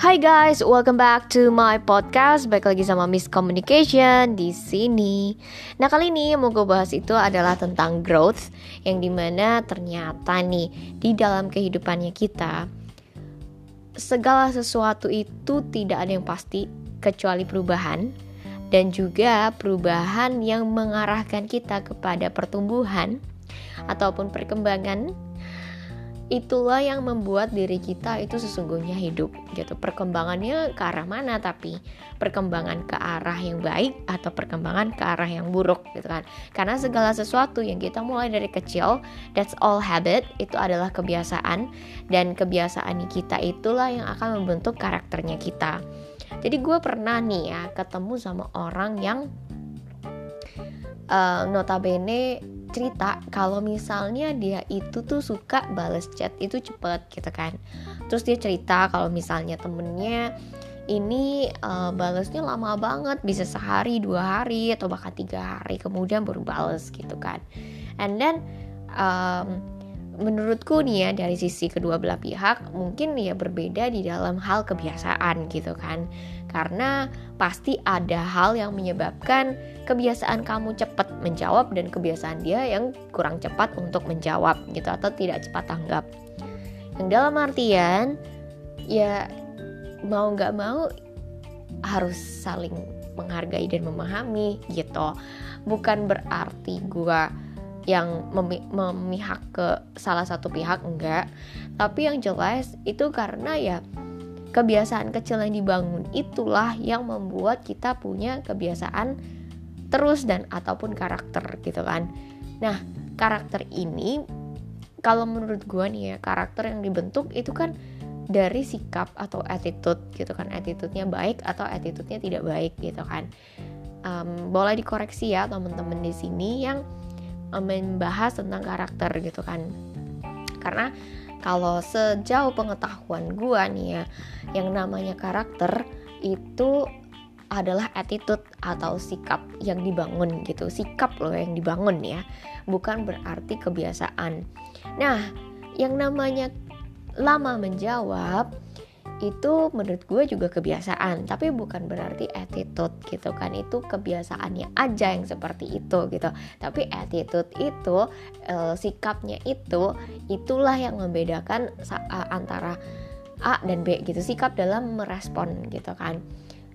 Hai guys, welcome back to my podcast. Baik lagi sama Miss Communication di sini. Nah kali ini yang mau gue bahas itu adalah tentang growth, yang di mana ternyata nih di dalam kehidupannya kita segala sesuatu itu tidak ada yang pasti kecuali perubahan dan juga perubahan yang mengarahkan kita kepada pertumbuhan ataupun perkembangan itulah yang membuat diri kita itu sesungguhnya hidup gitu. Perkembangannya ke arah mana tapi perkembangan ke arah yang baik atau perkembangan ke arah yang buruk gitu kan. Karena segala sesuatu yang kita mulai dari kecil that's all habit itu adalah kebiasaan. Dan kebiasaan kita itulah yang akan membentuk karakternya kita. Jadi gue pernah nih ya ketemu sama orang yang uh, notabene cerita kalau misalnya dia itu tuh suka bales chat itu cepet gitu kan. Terus dia cerita kalau misalnya temennya ini uh, balesnya lama banget bisa sehari dua hari atau bahkan tiga hari kemudian baru bales gitu kan. And then um, menurutku nih ya dari sisi kedua belah pihak mungkin ya berbeda di dalam hal kebiasaan gitu kan. Karena pasti ada hal yang menyebabkan kebiasaan kamu cepat menjawab dan kebiasaan dia yang kurang cepat untuk menjawab gitu atau tidak cepat tanggap. Yang dalam artian ya mau nggak mau harus saling menghargai dan memahami gitu. Bukan berarti gua yang memi memihak ke salah satu pihak enggak. Tapi yang jelas itu karena ya kebiasaan kecil yang dibangun itulah yang membuat kita punya kebiasaan terus dan ataupun karakter gitu kan. Nah karakter ini kalau menurut gue nih ya karakter yang dibentuk itu kan dari sikap atau attitude gitu kan. Attitude-nya baik atau attitude-nya tidak baik gitu kan. Um, boleh dikoreksi ya teman-teman di sini yang membahas tentang karakter gitu kan. Karena kalau sejauh pengetahuan gue nih ya yang namanya karakter itu adalah attitude atau sikap yang dibangun gitu. Sikap loh yang dibangun ya bukan berarti kebiasaan. Nah yang namanya lama menjawab itu menurut gue juga kebiasaan tapi bukan berarti attitude gitu kan. Itu kebiasaannya aja yang seperti itu gitu. Tapi attitude itu e, sikapnya itu itulah yang membedakan antara A dan B gitu. Sikap dalam merespon gitu kan.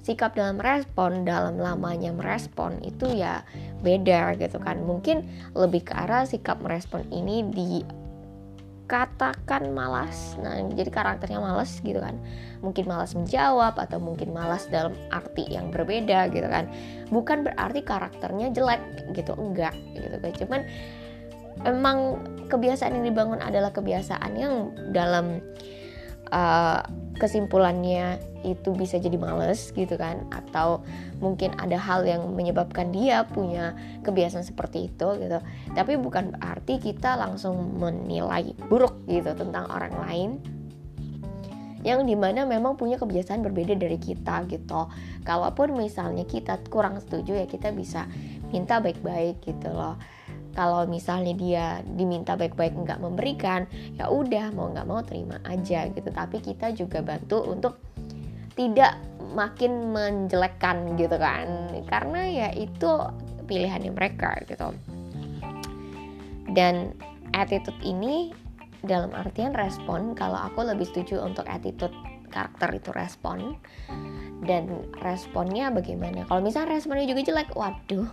Sikap dalam merespon dalam lamanya merespon itu ya beda gitu kan. Mungkin lebih ke arah sikap merespon ini di katakan malas. Nah jadi karakternya malas gitu kan. Mungkin malas menjawab atau mungkin malas dalam arti yang berbeda gitu kan. Bukan berarti karakternya jelek gitu enggak gitu kan. Cuman emang kebiasaan yang dibangun adalah kebiasaan yang dalam uh, kesimpulannya itu bisa jadi males gitu kan atau mungkin ada hal yang menyebabkan dia punya kebiasaan seperti itu gitu. Tapi bukan berarti kita langsung menilai buruk gitu tentang orang lain yang di mana memang punya kebiasaan berbeda dari kita gitu. Kalaupun misalnya kita kurang setuju ya kita bisa minta baik-baik gitu loh kalau misalnya dia diminta baik-baik nggak memberikan ya udah mau nggak mau terima aja gitu. Tapi kita juga bantu untuk tidak makin menjelekkan gitu kan. Karena ya itu pilihannya mereka gitu. Dan attitude ini dalam artian respon kalau aku lebih setuju untuk attitude karakter itu respon dan responnya bagaimana. Kalau misalnya responnya juga jelek waduh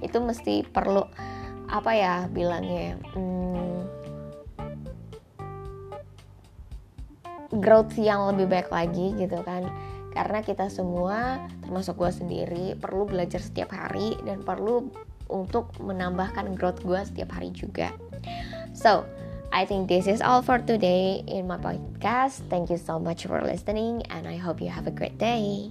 itu mesti perlu apa ya bilangnya hmm, growth yang lebih baik lagi gitu kan. Karena kita semua termasuk gue sendiri perlu belajar setiap hari dan perlu untuk menambahkan growth gue setiap hari juga. So I think this is all for today in my podcast. Thank you so much for listening and I hope you have a great day